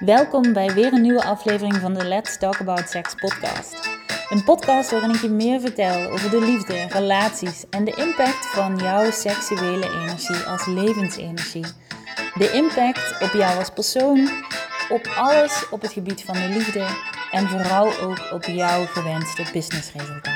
Welkom bij weer een nieuwe aflevering van de Let's Talk About Sex podcast. Een podcast waarin ik je meer vertel over de liefde, relaties en de impact van jouw seksuele energie als levensenergie. De impact op jou als persoon, op alles op het gebied van de liefde en vooral ook op jouw gewenste businessresultaten.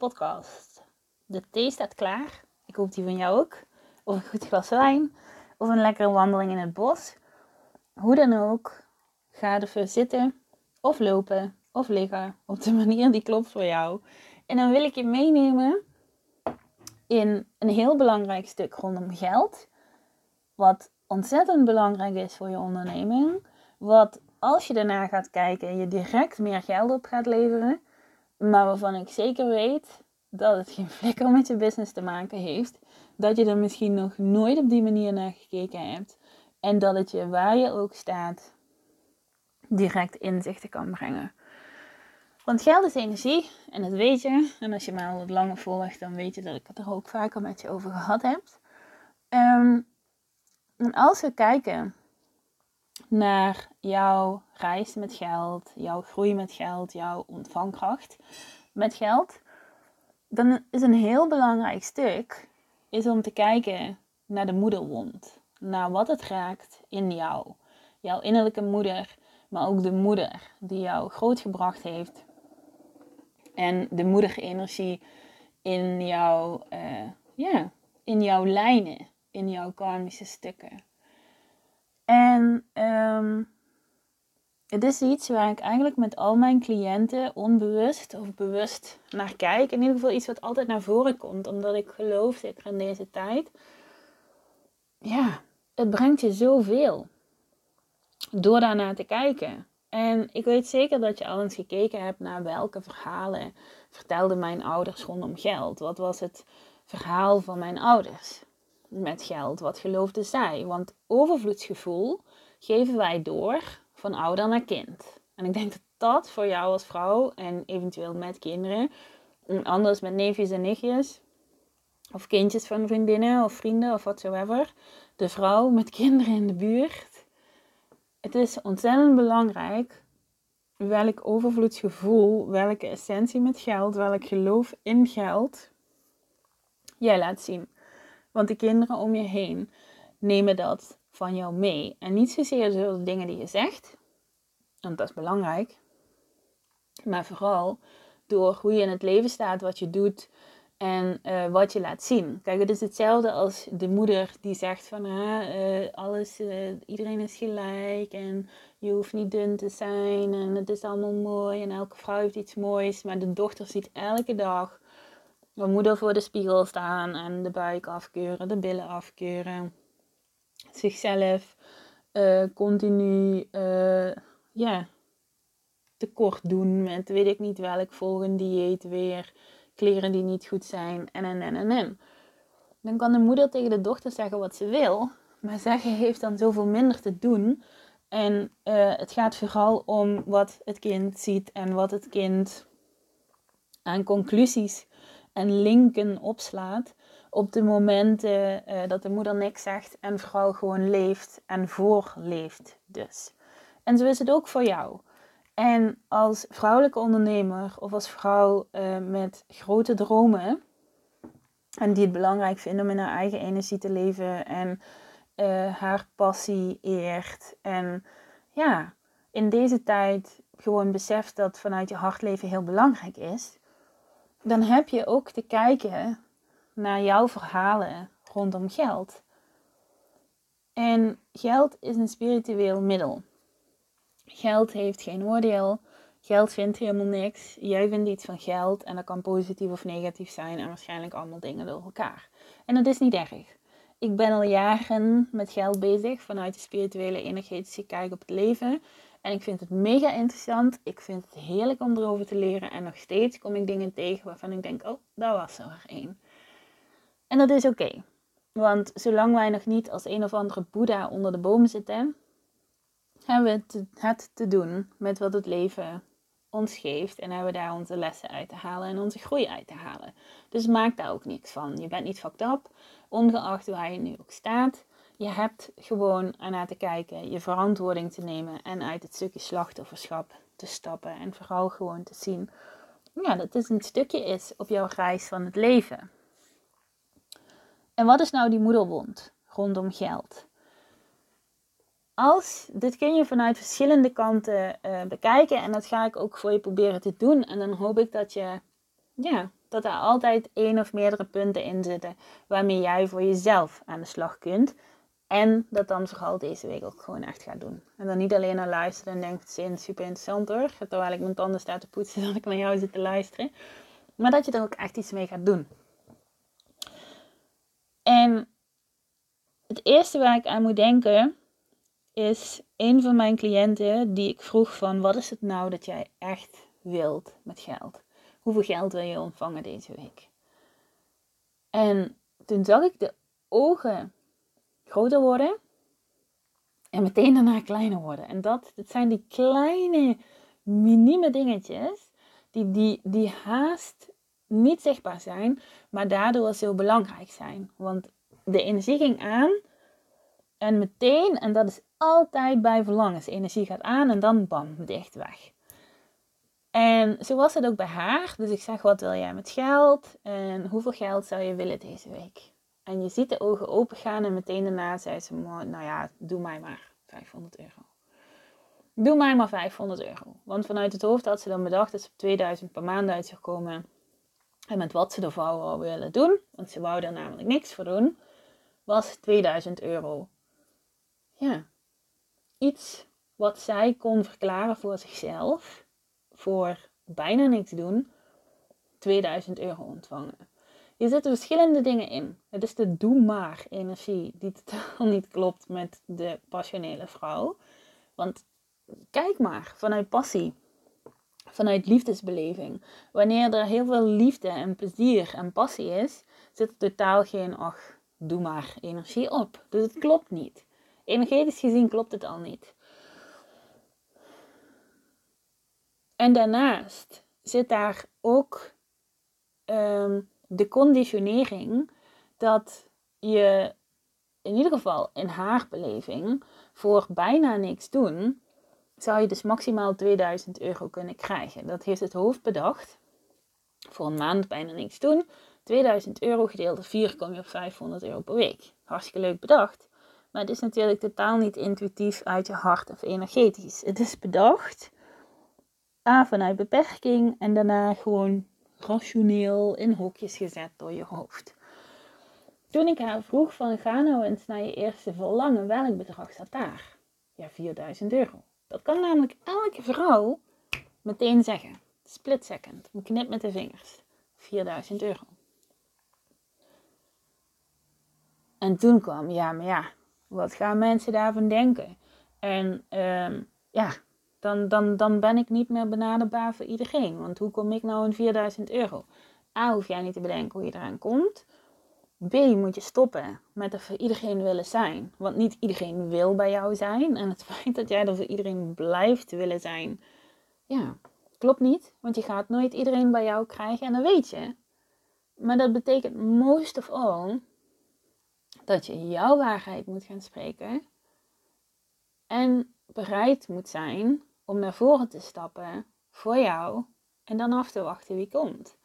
Podcast. De thee staat klaar. Ik hoop die van jou ook. Of een goed glas wijn. Of een lekkere wandeling in het bos. Hoe dan ook, ga ervoor zitten. Of lopen. Of liggen. Op de manier die klopt voor jou. En dan wil ik je meenemen in een heel belangrijk stuk rondom geld. Wat ontzettend belangrijk is voor je onderneming. Wat als je daarna gaat kijken, je direct meer geld op gaat leveren. Maar waarvan ik zeker weet dat het geen flikker met je business te maken heeft. Dat je er misschien nog nooit op die manier naar gekeken hebt. En dat het je waar je ook staat direct inzichten kan brengen. Want geld is energie en dat weet je. En als je mij al wat langer volgt, dan weet je dat ik het er ook vaker met je over gehad heb. Um, en als we kijken naar jouw reis met geld, jouw groei met geld, jouw ontvangkracht met geld, dan is een heel belangrijk stuk is om te kijken naar de moederwond. Naar wat het raakt in jou. Jouw innerlijke moeder, maar ook de moeder die jou grootgebracht heeft. En de moederenergie in jouw, uh, ja, in jouw lijnen, in jouw karmische stukken. En um, het is iets waar ik eigenlijk met al mijn cliënten onbewust of bewust naar kijk. In ieder geval iets wat altijd naar voren komt, omdat ik geloof, zeker in deze tijd. Ja, het brengt je zoveel door daarnaar te kijken. En ik weet zeker dat je al eens gekeken hebt naar welke verhalen vertelden mijn ouders rondom geld. Wat was het verhaal van mijn ouders met geld? Wat geloofden zij? Want overvloedsgevoel geven wij door van ouder naar kind. En ik denk dat dat voor jou als vrouw en eventueel met kinderen, en anders met neefjes en nichtjes, of kindjes van vriendinnen of vrienden of whatsoever, de vrouw met kinderen in de buurt. Het is ontzettend belangrijk welk overvloedsgevoel, welke essentie met geld, welk geloof in geld jij laat zien. Want de kinderen om je heen nemen dat van jou mee. En niet zozeer de dingen die je zegt, want dat is belangrijk, maar vooral door hoe je in het leven staat, wat je doet en uh, wat je laat zien. Kijk, het is hetzelfde als de moeder die zegt van uh, alles, uh, iedereen is gelijk en je hoeft niet dun te zijn en het is allemaal mooi en elke vrouw heeft iets moois. Maar de dochter ziet elke dag de moeder voor de spiegel staan en de buik afkeuren, de billen afkeuren zichzelf uh, continu uh, ja, tekort doen met weet ik niet welk volgende dieet weer, kleren die niet goed zijn en en en en. Dan kan de moeder tegen de dochter zeggen wat ze wil, maar zeggen heeft dan zoveel minder te doen. En uh, het gaat vooral om wat het kind ziet en wat het kind aan conclusies en linken opslaat op de momenten uh, dat de moeder niks zegt en vrouw gewoon leeft en voorleeft dus. En zo is het ook voor jou. En als vrouwelijke ondernemer of als vrouw uh, met grote dromen en die het belangrijk vinden om in haar eigen energie te leven en uh, haar passie eert en ja, in deze tijd gewoon beseft dat vanuit je hart leven heel belangrijk is, dan heb je ook te kijken naar jouw verhalen rondom geld. En geld is een spiritueel middel. Geld heeft geen oordeel. Geld vindt helemaal niks. Jij vindt iets van geld en dat kan positief of negatief zijn en waarschijnlijk allemaal dingen door elkaar. En dat is niet erg. Ik ben al jaren met geld bezig vanuit de spirituele energetische kijk op het leven. En ik vind het mega interessant. Ik vind het heerlijk om erover te leren. En nog steeds kom ik dingen tegen waarvan ik denk, oh, daar was er één. En dat is oké. Want zolang wij nog niet als een of andere Boeddha onder de boom zitten, hebben we het te doen met wat het leven ons geeft en hebben we daar onze lessen uit te halen en onze groei uit te halen. Dus maak daar ook niks van. Je bent niet fucked up, ongeacht waar je nu ook staat. Je hebt gewoon ernaar te kijken, je verantwoording te nemen en uit het stukje slachtofferschap te stappen. En vooral gewoon te zien ja, dat dit een stukje is op jouw reis van het leven. En wat is nou die moederwond rondom geld? Als, dit kun je vanuit verschillende kanten uh, bekijken en dat ga ik ook voor je proberen te doen. En dan hoop ik dat je, ja, dat er altijd één of meerdere punten in zitten waarmee jij voor jezelf aan de slag kunt. En dat dan vooral deze week ook gewoon echt gaat doen. En dan niet alleen naar luisteren en denkt, is super interessant hoor. Terwijl ik mijn tanden sta te poetsen, dat ik naar jou zit te luisteren. Maar dat je er ook echt iets mee gaat doen. En het eerste waar ik aan moet denken is een van mijn cliënten die ik vroeg van wat is het nou dat jij echt wilt met geld? Hoeveel geld wil je ontvangen deze week? En toen zag ik de ogen groter worden en meteen daarna kleiner worden. En dat, dat zijn die kleine, minieme dingetjes die, die, die haast niet zichtbaar zijn, maar daardoor zo belangrijk zijn. Want de energie ging aan en meteen, en dat is altijd bij verlangens. Energie gaat aan en dan bam, dicht weg. En zo was het ook bij haar. Dus ik zeg, wat wil jij met geld? En hoeveel geld zou je willen deze week? En je ziet de ogen open gaan en meteen daarna zei ze, nou ja, doe mij maar 500 euro. Doe mij maar 500 euro. Want vanuit het hoofd had ze dan bedacht dat ze op 2000 per maand uit zou komen. En met wat ze ervoor wou willen doen, want ze wou er namelijk niks voor doen, was 2000 euro. Ja, iets wat zij kon verklaren voor zichzelf, voor bijna niks doen, 2000 euro ontvangen. Hier zitten verschillende dingen in. Het is de doe maar energie die totaal niet klopt met de passionele vrouw. Want kijk maar vanuit passie, vanuit liefdesbeleving. Wanneer er heel veel liefde en plezier en passie is, zit er totaal geen ach, doe maar energie op. Dus het klopt niet. Energetisch gezien klopt het al niet. En daarnaast zit daar ook um, de conditionering dat je in ieder geval in haar beleving voor bijna niks doen, zou je dus maximaal 2000 euro kunnen krijgen. Dat heeft het hoofd bedacht. Voor een maand bijna niks doen. 2000 euro gedeeld door 4 kom je op 500 euro per week. Hartstikke leuk bedacht. Maar het is natuurlijk totaal niet intuïtief uit je hart of energetisch. Het is bedacht A vanuit beperking en daarna gewoon rationeel in hokjes gezet door je hoofd. Toen ik haar vroeg van ga nou eens naar je eerste verlangen, welk bedrag staat daar? Ja, 4000 euro. Dat kan namelijk elke vrouw meteen zeggen. Split second, een knip met de vingers. 4000 euro. En toen kwam, ja, maar ja, wat gaan mensen daarvan denken? En um, ja, dan, dan, dan ben ik niet meer benaderbaar voor iedereen. Want hoe kom ik nou in 4000 euro? A, hoef jij niet te bedenken hoe je eraan komt. B, moet je stoppen met er voor iedereen willen zijn. Want niet iedereen wil bij jou zijn. En het feit dat jij er voor iedereen blijft willen zijn, ja, klopt niet. Want je gaat nooit iedereen bij jou krijgen en dat weet je. Maar dat betekent most of all dat je jouw waarheid moet gaan spreken. En bereid moet zijn om naar voren te stappen voor jou en dan af te wachten wie komt.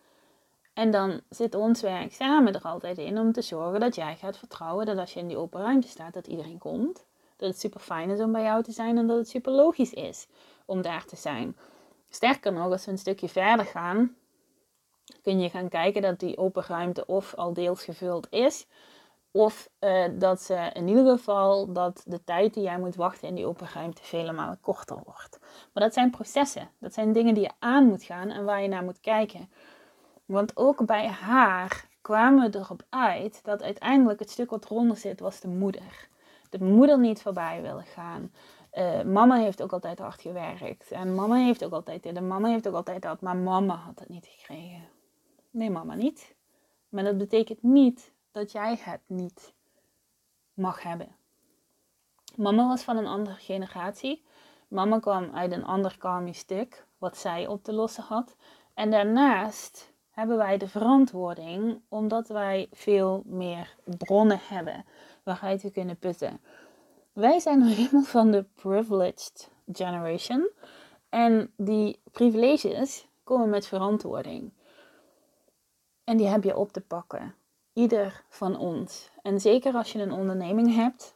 En dan zit ons werk samen er altijd in om te zorgen dat jij gaat vertrouwen dat als je in die open ruimte staat, dat iedereen komt. Dat het super fijn is om bij jou te zijn en dat het super logisch is om daar te zijn. Sterker nog, als we een stukje verder gaan, kun je gaan kijken dat die open ruimte of al deels gevuld is, of uh, dat ze in ieder geval dat de tijd die jij moet wachten in die open ruimte vele malen korter wordt. Maar dat zijn processen. Dat zijn dingen die je aan moet gaan en waar je naar moet kijken. Want ook bij haar kwamen we erop uit dat uiteindelijk het stuk wat eronder zit was de moeder. De moeder niet voorbij willen gaan. Uh, mama heeft ook altijd hard gewerkt. En mama heeft ook altijd dit en mama heeft ook altijd dat. Maar mama had het niet gekregen. Nee, mama niet. Maar dat betekent niet dat jij het niet mag hebben. Mama was van een andere generatie. Mama kwam uit een ander karmisch stuk, wat zij op te lossen had. En daarnaast hebben wij de verantwoording, omdat wij veel meer bronnen hebben waaruit we kunnen putten. Wij zijn nog helemaal van de privileged generation. En die privileges komen met verantwoording. En die heb je op te pakken. Ieder van ons. En zeker als je een onderneming hebt.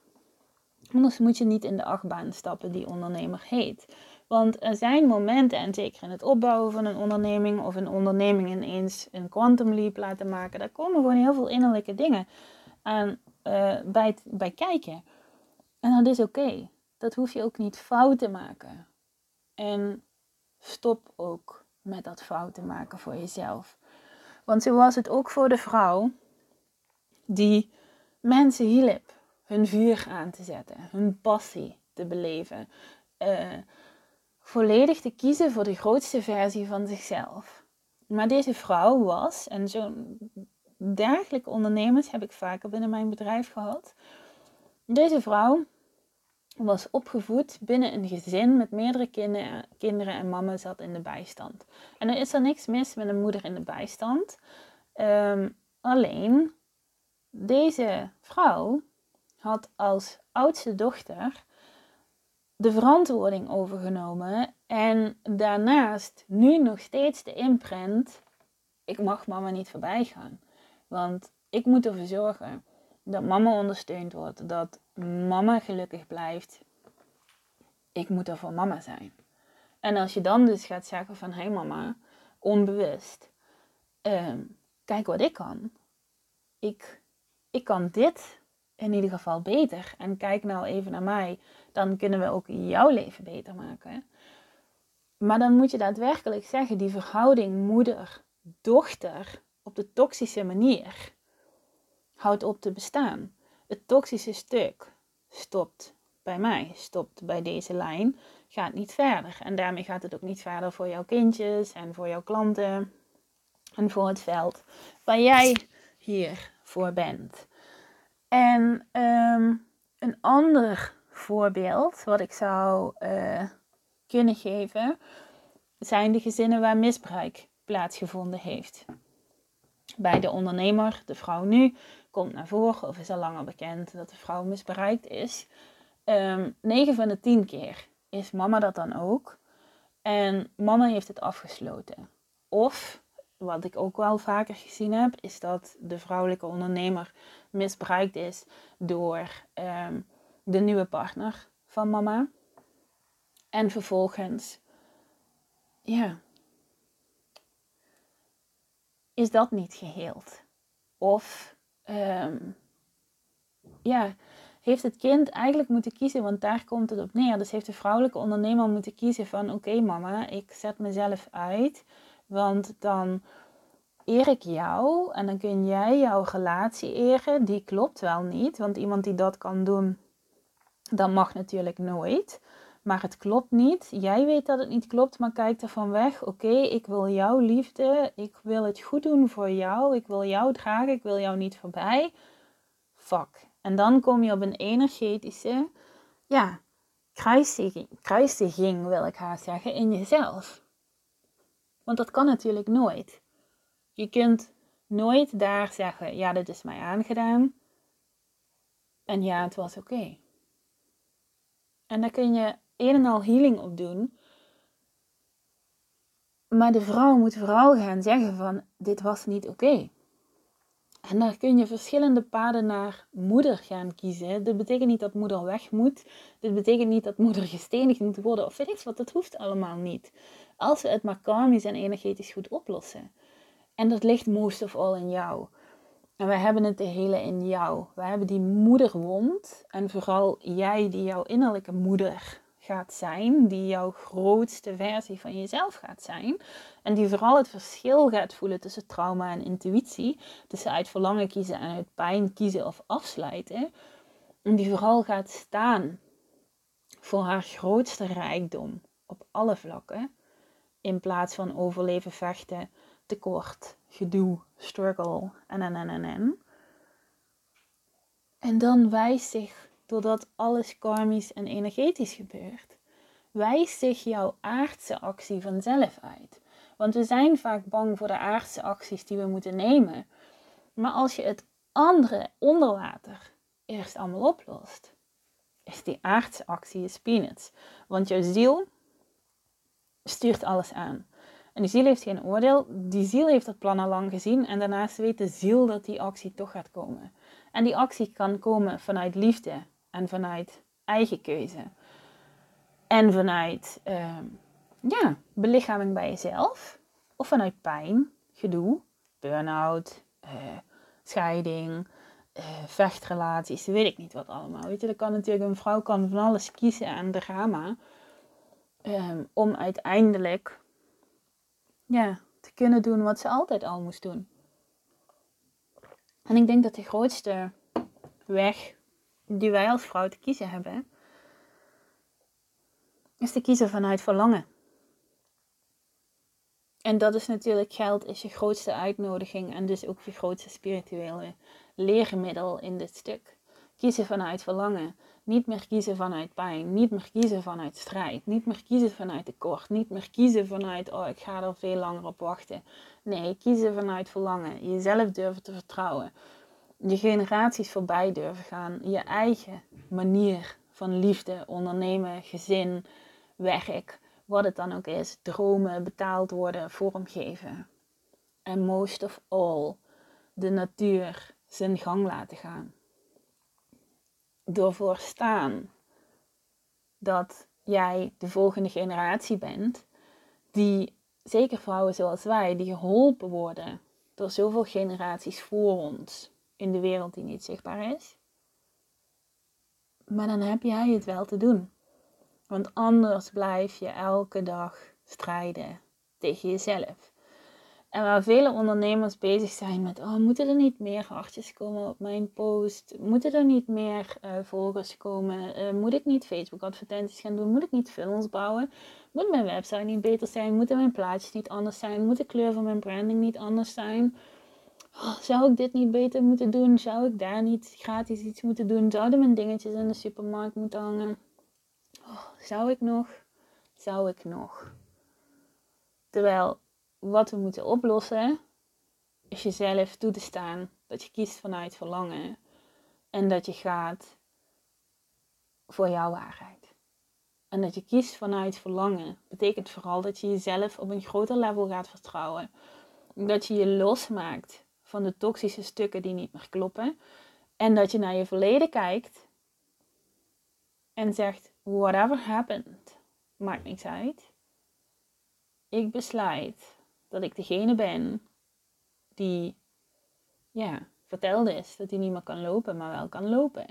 Anders moet je niet in de achtbaan stappen die ondernemer heet. Want er zijn momenten, en zeker in het opbouwen van een onderneming of een onderneming ineens een quantum leap laten maken, daar komen gewoon heel veel innerlijke dingen aan uh, bij, bij kijken. En dat is oké. Dat hoef je ook niet fout te maken. En stop ook met dat fouten maken voor jezelf. Want zo was het ook voor de vrouw die mensen hielp hun vuur aan te zetten, hun passie te beleven. Uh, volledig te kiezen voor de grootste versie van zichzelf. Maar deze vrouw was, en zo'n dergelijke ondernemers heb ik vaker binnen mijn bedrijf gehad. Deze vrouw was opgevoed binnen een gezin met meerdere kinderen en mama zat in de bijstand. En er is er niks mis met een moeder in de bijstand. Um, alleen, deze vrouw had als oudste dochter de verantwoording overgenomen en daarnaast nu nog steeds de imprint: ik mag mama niet voorbij gaan. Want ik moet ervoor zorgen dat mama ondersteund wordt, dat mama gelukkig blijft. Ik moet er voor mama zijn. En als je dan dus gaat zeggen van hé hey mama, onbewust, ehm, kijk wat ik kan. Ik, ik kan dit in ieder geval beter. En kijk nou even naar mij, dan kunnen we ook jouw leven beter maken. Maar dan moet je daadwerkelijk zeggen, die verhouding moeder-dochter op de toxische manier houdt op te bestaan. Het toxische stuk stopt bij mij, stopt bij deze lijn, gaat niet verder. En daarmee gaat het ook niet verder voor jouw kindjes en voor jouw klanten en voor het veld waar jij hier voor bent. En ehm, een ander voorbeeld wat ik zou uh, kunnen geven zijn de gezinnen waar misbruik plaatsgevonden heeft. Bij de ondernemer, de vrouw nu, komt naar voren of is al langer bekend dat de vrouw misbruikt is. Um, ehm, 9 van de 10 keer is mama dat dan ook. En mama heeft het afgesloten. Of, wat ik ook wel vaker gezien heb, is dat de vrouwelijke ondernemer misbruikt is door um, de nieuwe partner van mama. En vervolgens, ja, is dat niet geheeld? Of, um, ja, heeft het kind eigenlijk moeten kiezen, want daar komt het op neer. Dus heeft de vrouwelijke ondernemer moeten kiezen van, oké mama, ik zet mezelf uit, want dan eer ik jou en dan kun jij jouw relatie eren. Die klopt wel niet, want iemand die dat kan doen, dat mag natuurlijk nooit. Maar het klopt niet. Jij weet dat het niet klopt, maar kijk ervan weg. Oké, ik wil jouw liefde. Ik wil het goed doen voor jou. Ik wil jou dragen. Ik wil jou niet voorbij. Fuck. En dan kom je op een energetische, ja, kruisiging, wil ik haar zeggen, in jezelf. Want dat kan natuurlijk nooit. Je kunt nooit daar zeggen, ja, dit is mij aangedaan. En ja, het was oké. En daar kun je een en al healing op doen. Maar de vrouw moet vooral gaan zeggen van, dit was niet oké. En daar kun je verschillende paden naar moeder gaan kiezen. Dit betekent niet dat moeder weg moet. Dit betekent niet dat moeder gestenigd moet worden. Of weet ik wat, dat hoeft allemaal niet. Als we het maar karmisch en energetisch goed oplossen. En dat ligt most of all in jou. En wij hebben het de hele in jou. We hebben die moederwond. En vooral jij die jouw innerlijke moeder gaat zijn, die jouw grootste versie van jezelf gaat zijn. En die vooral het verschil gaat voelen tussen trauma en intuïtie. Tussen uit verlangen kiezen en uit pijn kiezen of afsluiten. En die vooral gaat staan voor haar grootste rijkdom op alle vlakken. In plaats van overleven, vechten, tekort, gedoe, struggle en en en en en. En dan wijst zich, doordat alles karmisch en energetisch gebeurt, wijst zich jouw aardse actie vanzelf uit. Want we zijn vaak bang voor de aardse acties die we moeten nemen. Maar als je het andere onder water eerst allemaal oplost, is die aardse actie is peanuts. Want jouw ziel stuurt alles aan. En die ziel heeft geen oordeel. Die ziel heeft het plan al lang gezien. En daarnaast weet de ziel dat die actie toch gaat komen. En die actie kan komen vanuit liefde en vanuit eigen keuze. En vanuit uh, ja, belichaming bij jezelf. Of vanuit pijn, gedoe, burn-out, uh, scheiding, uh, vechtrelaties, weet ik niet wat allemaal. Weet je, kan natuurlijk, een vrouw kan van alles kiezen aan drama. Um, om uiteindelijk ja, te kunnen doen wat ze altijd al moest doen. En ik denk dat de grootste weg die wij als vrouw te kiezen hebben, is te kiezen vanuit verlangen. En dat is natuurlijk geld, is je grootste uitnodiging en dus ook je grootste spirituele leermiddel in dit stuk. Kiezen vanuit verlangen. Niet meer kiezen vanuit pijn. Niet meer kiezen vanuit strijd. Niet meer kiezen vanuit tekort. Niet meer kiezen vanuit, oh, ik ga er veel langer op wachten. Nee, kiezen vanuit verlangen. Jezelf durven te vertrouwen. Je generaties voorbij durven gaan. Je eigen manier van liefde, ondernemen, gezin, werk, wat het dan ook is. Dromen, betaald worden, vormgeven. En most of all, de natuur zijn gang laten gaan door staan dat jij de volgende generatie bent, die, zeker vrouwen zoals wij, die geholpen worden door zoveel generaties voor ons in de wereld die niet zichtbaar is. Maar dan heb jij het wel te doen. Want anders blijf je elke dag strijden tegen jezelf. En waar vele ondernemers bezig zijn met, oh, moeten er niet meer hartjes komen op mijn post? Moeten er niet meer uh, volgers komen? Uh, moet ik niet Facebook advertenties gaan doen? Moet ik niet films bouwen? Moet mijn website niet beter zijn? Moeten mijn plaatjes niet anders zijn? Moet de kleur van mijn branding niet anders zijn? Oh, zou ik dit niet beter moeten doen? Zou ik daar niet gratis iets moeten doen? Zouden mijn dingetjes in de supermarkt moeten hangen? Oh, zou ik nog? Zou ik nog? Terwijl wat we moeten oplossen, is jezelf toe te staan. Dat je kiest vanuit verlangen. En dat je gaat voor jouw waarheid. En dat je kiest vanuit verlangen. Betekent vooral dat je jezelf op een groter level gaat vertrouwen. Dat je je losmaakt van de toxische stukken die niet meer kloppen. En dat je naar je verleden kijkt. En zegt, whatever happened, maakt niks uit. Ik besluit dat ik degene ben die ja, vertelde is dat hij niet meer kan lopen, maar wel kan lopen.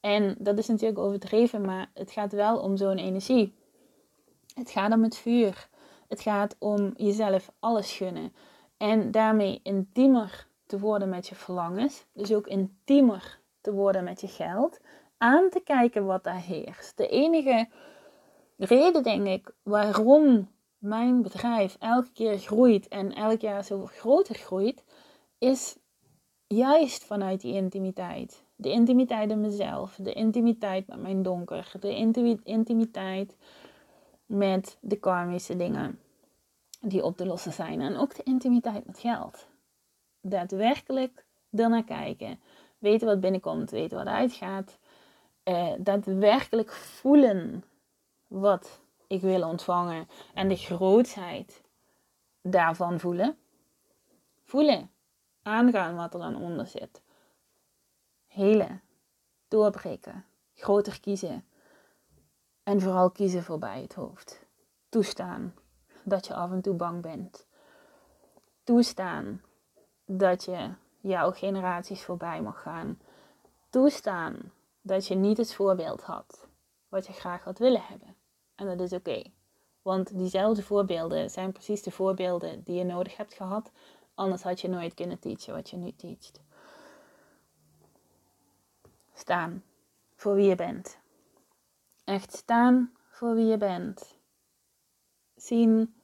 En dat is natuurlijk overdreven, maar het gaat wel om zo'n energie. Het gaat om het vuur. Het gaat om jezelf alles gunnen. En daarmee intiemer te worden met je verlangens. Dus ook intiemer te worden met je geld. Aan te kijken wat daar heerst. De enige reden, denk ik, waarom mijn bedrijf elke keer groeit en elk jaar zo groter groeit, is juist vanuit die intimiteit. De intimiteit in mezelf, de intimiteit met mijn donker, de intimiteit met de karmische dingen die op te lossen zijn. En ook de intimiteit met geld. Daadwerkelijk ernaar kijken. Weten wat binnenkomt, weten wat uitgaat. Uh, daadwerkelijk voelen wat ik wil ontvangen en de grootheid daarvan voelen. Voelen, aangaan wat er dan onder zit. Helen, doorbreken, groter kiezen en vooral kiezen voorbij het hoofd. Toestaan dat je af en toe bang bent. Toestaan dat je jouw generaties voorbij mag gaan. Toestaan dat je niet het voorbeeld had wat je graag had willen hebben. En dat is oké. Want diezelfde voorbeelden zijn precies de voorbeelden die je nodig hebt gehad. Anders had je nooit kunnen teachen wat je nu teacht. Staan voor wie je bent. Echt staan voor wie je bent. Zien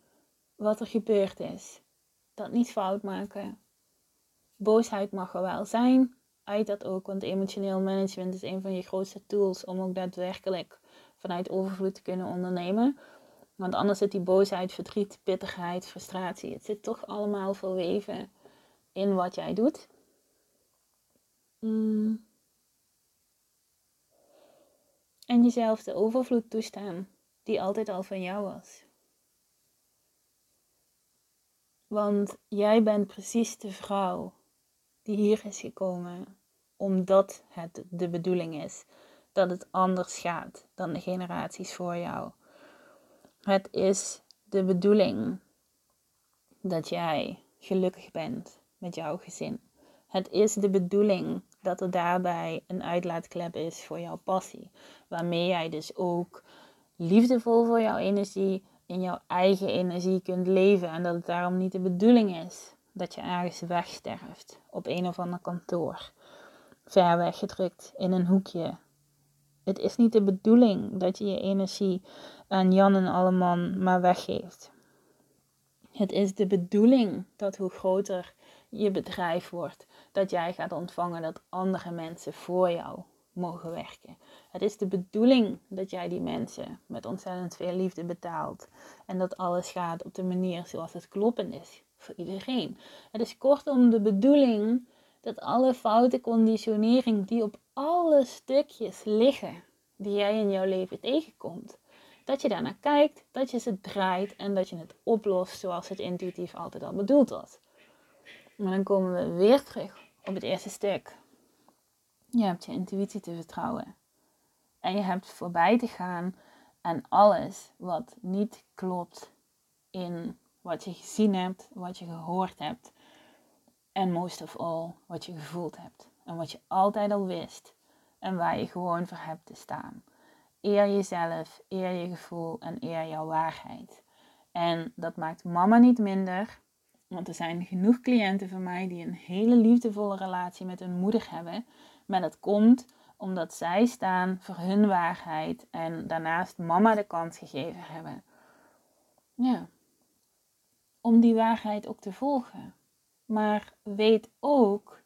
wat er gebeurd is. Dat niet fout maken. Boosheid mag er wel zijn. Uit dat ook, want emotioneel management is een van je grootste tools om ook daadwerkelijk vanuit overvloed te kunnen ondernemen. Want anders zit die boosheid, verdriet, bitterheid, frustratie. Het zit toch allemaal verweven in wat jij doet. Mm. En jezelf de overvloed toestaan die altijd al van jou was. Want jij bent precies de vrouw die hier is gekomen omdat het de bedoeling is dat het anders gaat dan de generaties voor jou. Het is de bedoeling dat jij gelukkig bent met jouw gezin. Het is de bedoeling dat er daarbij een uitlaatklep is voor jouw passie, waarmee jij dus ook liefdevol voor jouw energie in jouw eigen energie kunt leven en dat het daarom niet de bedoeling is dat je ergens wegsterft op een of ander kantoor, ver weggedrukt in een hoekje. Het is niet de bedoeling dat je je energie aan Jan en Alleman maar weggeeft. Het is de bedoeling dat hoe groter je bedrijf wordt, dat jij gaat ontvangen dat andere mensen voor jou mogen werken. Het is de bedoeling dat jij die mensen met ontzettend veel liefde betaalt. En dat alles gaat op de manier zoals het kloppend is voor iedereen. Het is kortom de bedoeling dat alle foute conditionering die op alle stukjes liggen die jij in jouw leven tegenkomt, dat je daarnaar kijkt, dat je ze draait en dat je het oplost zoals het intuïtief altijd al bedoeld was. Maar dan komen we weer terug op het eerste stuk. Je hebt je intuïtie te vertrouwen. En je hebt voorbij te gaan aan alles wat niet klopt in wat je gezien hebt, wat je gehoord hebt. En most of all, wat je gevoeld hebt. En wat je altijd al wist. En waar je gewoon voor hebt te staan. Eer jezelf, eer je gevoel en eer jouw waarheid. En dat maakt mama niet minder. Want er zijn genoeg cliënten van mij die een hele liefdevolle relatie met hun moeder hebben. Maar dat komt omdat zij staan voor hun waarheid en daarnaast mama de kans gegeven hebben. Ja. Om die waarheid ook te volgen. Maar weet ook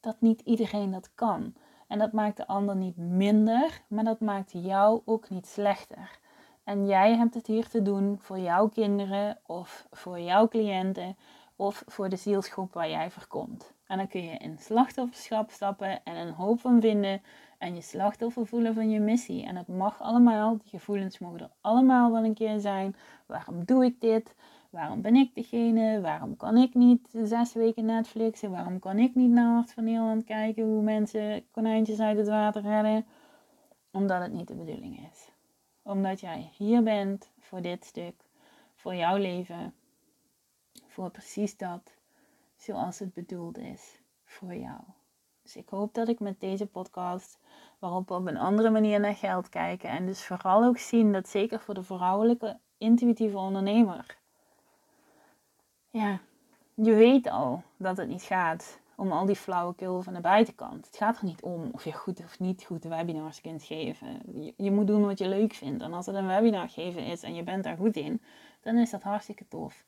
dat niet iedereen dat kan. En dat maakt de ander niet minder, maar dat maakt jou ook niet slechter. En jij hebt het hier te doen voor jouw kinderen of voor jouw cliënten of voor de zielsgroep waar jij voor komt. En dan kun je in slachtofferschap stappen en een hoop van vinden en je slachtoffer voelen van je missie. En het mag allemaal, die gevoelens mogen er allemaal wel een keer zijn. Waarom doe ik dit? Waarom ben ik degene? Waarom kan ik niet zes weken Netflixen? Waarom kan ik niet naar Hart van Nederland kijken hoe mensen konijntjes uit het water redden? Omdat het niet de bedoeling is. Omdat jij hier bent voor dit stuk, voor jouw leven, voor precies dat, zoals het bedoeld is voor jou. Dus ik hoop dat ik met deze podcast, waarop we op een andere manier naar geld kijken en dus vooral ook zien dat zeker voor de vrouwelijke intuïtieve ondernemer, ja, je weet al dat het niet gaat om al die flauwekul van de buitenkant. Het gaat er niet om of je goed of niet goed webinars kunt geven. Je, je, moet doen wat je leuk vindt. En als het een webinar geven is en je bent daar goed in, dan is dat hartstikke tof.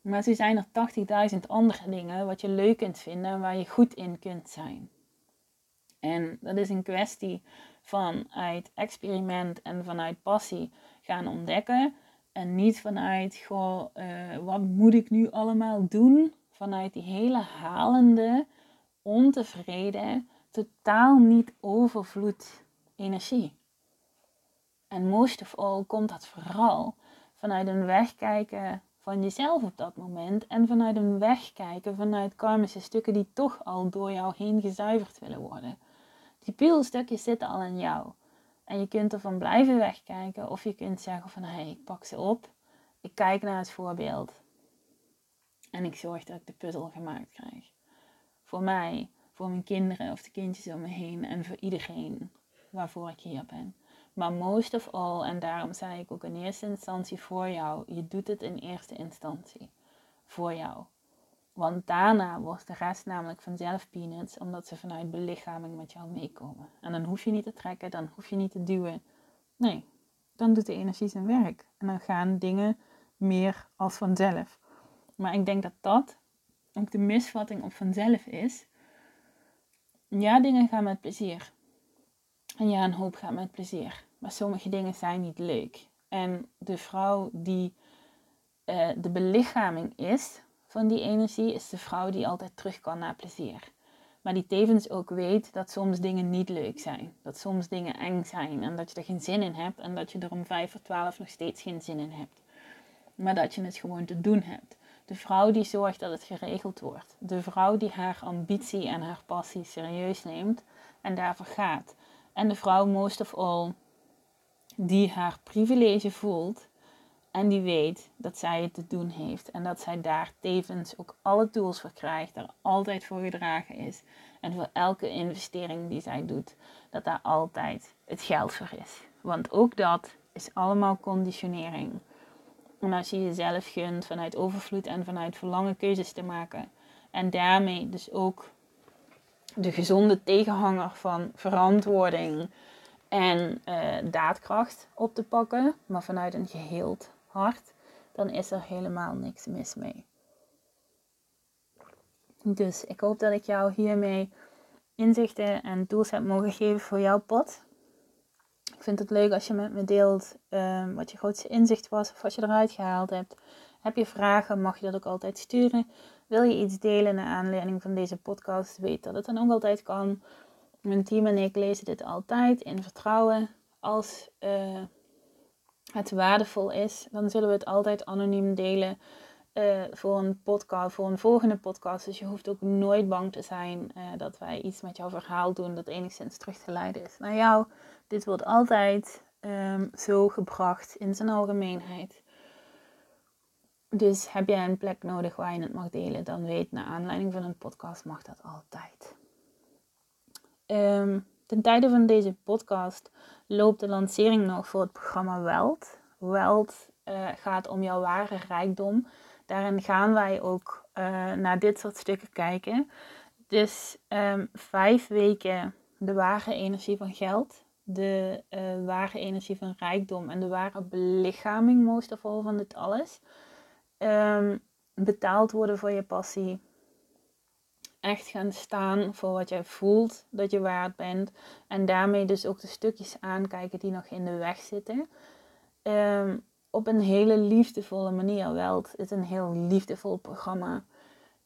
Maar zo zijn er 80.000 andere dingen wat je leuk kunt vinden en waar je goed in kunt zijn. En dat is een kwestie vanuit experiment en vanuit passie gaan ontdekken. En niet vanuit, goh, uh, wat moet ik nu allemaal doen? Vanuit die hele halende, ontevreden, totaal niet overvloed energie. En most of all komt dat vooral vanuit een wegkijken van jezelf op dat moment en vanuit een wegkijken vanuit karmische stukken die toch al door jou heen gezuiverd willen worden. Die puzzelstukjes zitten al in jou. En je kunt ervan blijven wegkijken of je kunt zeggen van hé, hey, ik pak ze op, ik kijk naar het voorbeeld en ik zorg dat ik de puzzel gemaakt krijg. Voor mij, voor mijn kinderen of de kindjes om me heen en voor iedereen waarvoor ik hier ben. Maar most of all, en daarom zei ik ook in eerste instantie voor jou, je doet het in eerste instantie voor jou. Want daarna wordt de rest namelijk vanzelf peanuts, omdat ze vanuit belichaming met jou meekomen. En dan hoef je niet te trekken, dan hoef je niet te duwen. Nee, dan doet de energie zijn werk. En dan gaan dingen meer als vanzelf. Maar ik denk dat dat ook de misvatting op vanzelf is. Ja, dingen gaan met plezier. En ja, een hoop gaat met plezier. Maar sommige dingen zijn niet leuk. En de vrouw die uh, de belichaming is van die energie, is de vrouw die altijd terug kan naar plezier. Maar die tevens ook weet dat soms dingen niet leuk zijn. Dat soms dingen eng zijn en dat je er geen zin in hebt. En dat je er om vijf voor twaalf nog steeds geen zin in hebt. Maar dat je het gewoon te doen hebt. De vrouw die zorgt dat het geregeld wordt. De vrouw die haar ambitie en haar passie serieus neemt en daarvoor gaat. En de vrouw, most of all, die haar privilege voelt en die weet dat zij het te doen heeft. En dat zij daar tevens ook alle tools voor krijgt. Daar altijd voor gedragen is. En voor elke investering die zij doet. Dat daar altijd het geld voor is. Want ook dat is allemaal conditionering. En als je jezelf gunt vanuit overvloed en vanuit verlangen keuzes te maken. En daarmee dus ook de gezonde tegenhanger van verantwoording en uh, daadkracht op te pakken. Maar vanuit een geheeld hart, dan is er helemaal niks mis mee. Dus ik hoop dat ik jou hiermee inzichten en tools heb mogen geven voor jouw pad. Ik vind het leuk als je met me deelt um, wat je grootste inzicht was of wat je eruit gehaald hebt. Heb je vragen, mag je dat ook altijd sturen. Wil je iets delen naar aanleiding van deze podcast, weet dat het dan ook altijd kan. Mijn team en ik lezen dit altijd in vertrouwen. Als uh, het waardevol is, dan zullen we het altijd anoniem delen uh, voor een podcast, voor een volgende podcast. Dus je hoeft ook nooit bang te zijn uh, dat wij iets met jouw verhaal doen dat enigszins terug te leiden is naar jou. Dit wordt altijd um, zo gebracht in zijn algemeenheid. Dus heb jij een plek nodig waar je het mag delen, dan weet naar aanleiding van een podcast mag dat altijd. Um, ten tijde van deze podcast loopt de lancering nog voor het programma Weld. Weld uh, gaat om jouw ware rijkdom. Daarin gaan wij ook uh, naar dit soort stukken kijken. Dus um, vijf weken de ware energie van geld, de uh, ware energie van rijkdom en de ware belichaming, most of all, van dit alles. Um, betaald worden voor je passie. Echt gaan staan voor wat jij voelt dat je waard bent. En daarmee dus ook de stukjes aankijken die nog in de weg zitten. Um, op een hele liefdevolle manier. Welt is een heel liefdevol programma.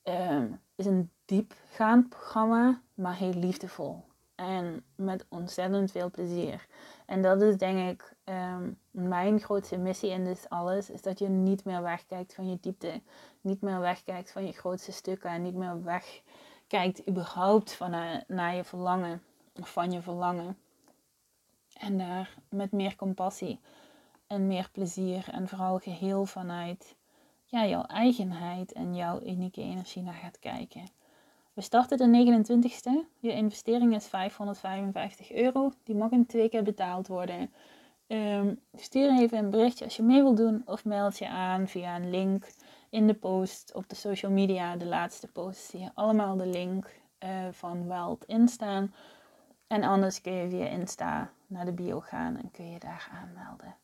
Um, is een diepgaand programma, maar heel liefdevol. En met ontzettend veel plezier. En dat is denk ik um, mijn grootste missie in dit alles. Is dat je niet meer wegkijkt van je diepte. Niet meer wegkijkt van je grootste stukken. En niet meer wegkijkt überhaupt van, uh, naar je verlangen. Of van je verlangen. En daar met meer compassie en meer plezier. En vooral geheel vanuit ja, jouw eigenheid en jouw unieke energie naar gaat kijken. We starten de 29ste. Je investering is 555 euro. Die mag in twee keer betaald worden. Um, stuur even een berichtje als je mee wilt doen of meld je aan via een link in de post op de social media. De laatste post zie je allemaal de link uh, van Wild instaan. En anders kun je via Insta naar de bio gaan en kun je daar aanmelden.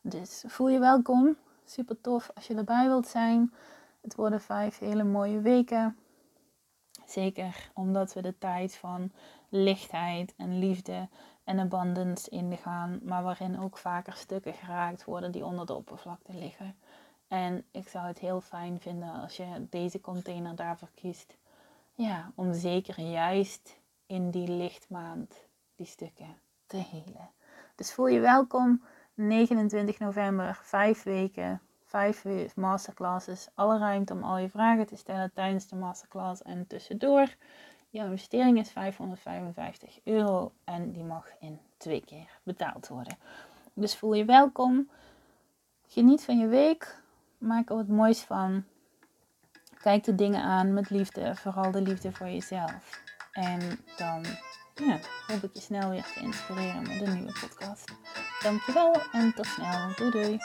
Dus voel je welkom. Super tof als je erbij wilt zijn. Het worden vijf hele mooie weken. Zeker omdat we de tijd van lichtheid en liefde en abundance ingaan, maar waarin ook vaker stukken geraakt worden die onder de oppervlakte liggen. En ik zou het heel fijn vinden als je deze container daarvoor kiest. Ja, om zeker juist in die lichtmaand die stukken te helen. Dus voel je welkom. 29 november, vijf weken, vijf masterclasses. Alle ruimte om al je vragen te stellen tijdens de masterclass en tussendoor. Jouw investering is 555 euro en die mag in twee keer betaald worden. Dus voel je welkom. Geniet van je week. Maak er wat moois van. Kijk de dingen aan met liefde, vooral de liefde voor jezelf. En dan ja, hoop ik je snel weer te inspireren met een nieuwe podcast. Dankjewel en tot snel. Doei doei.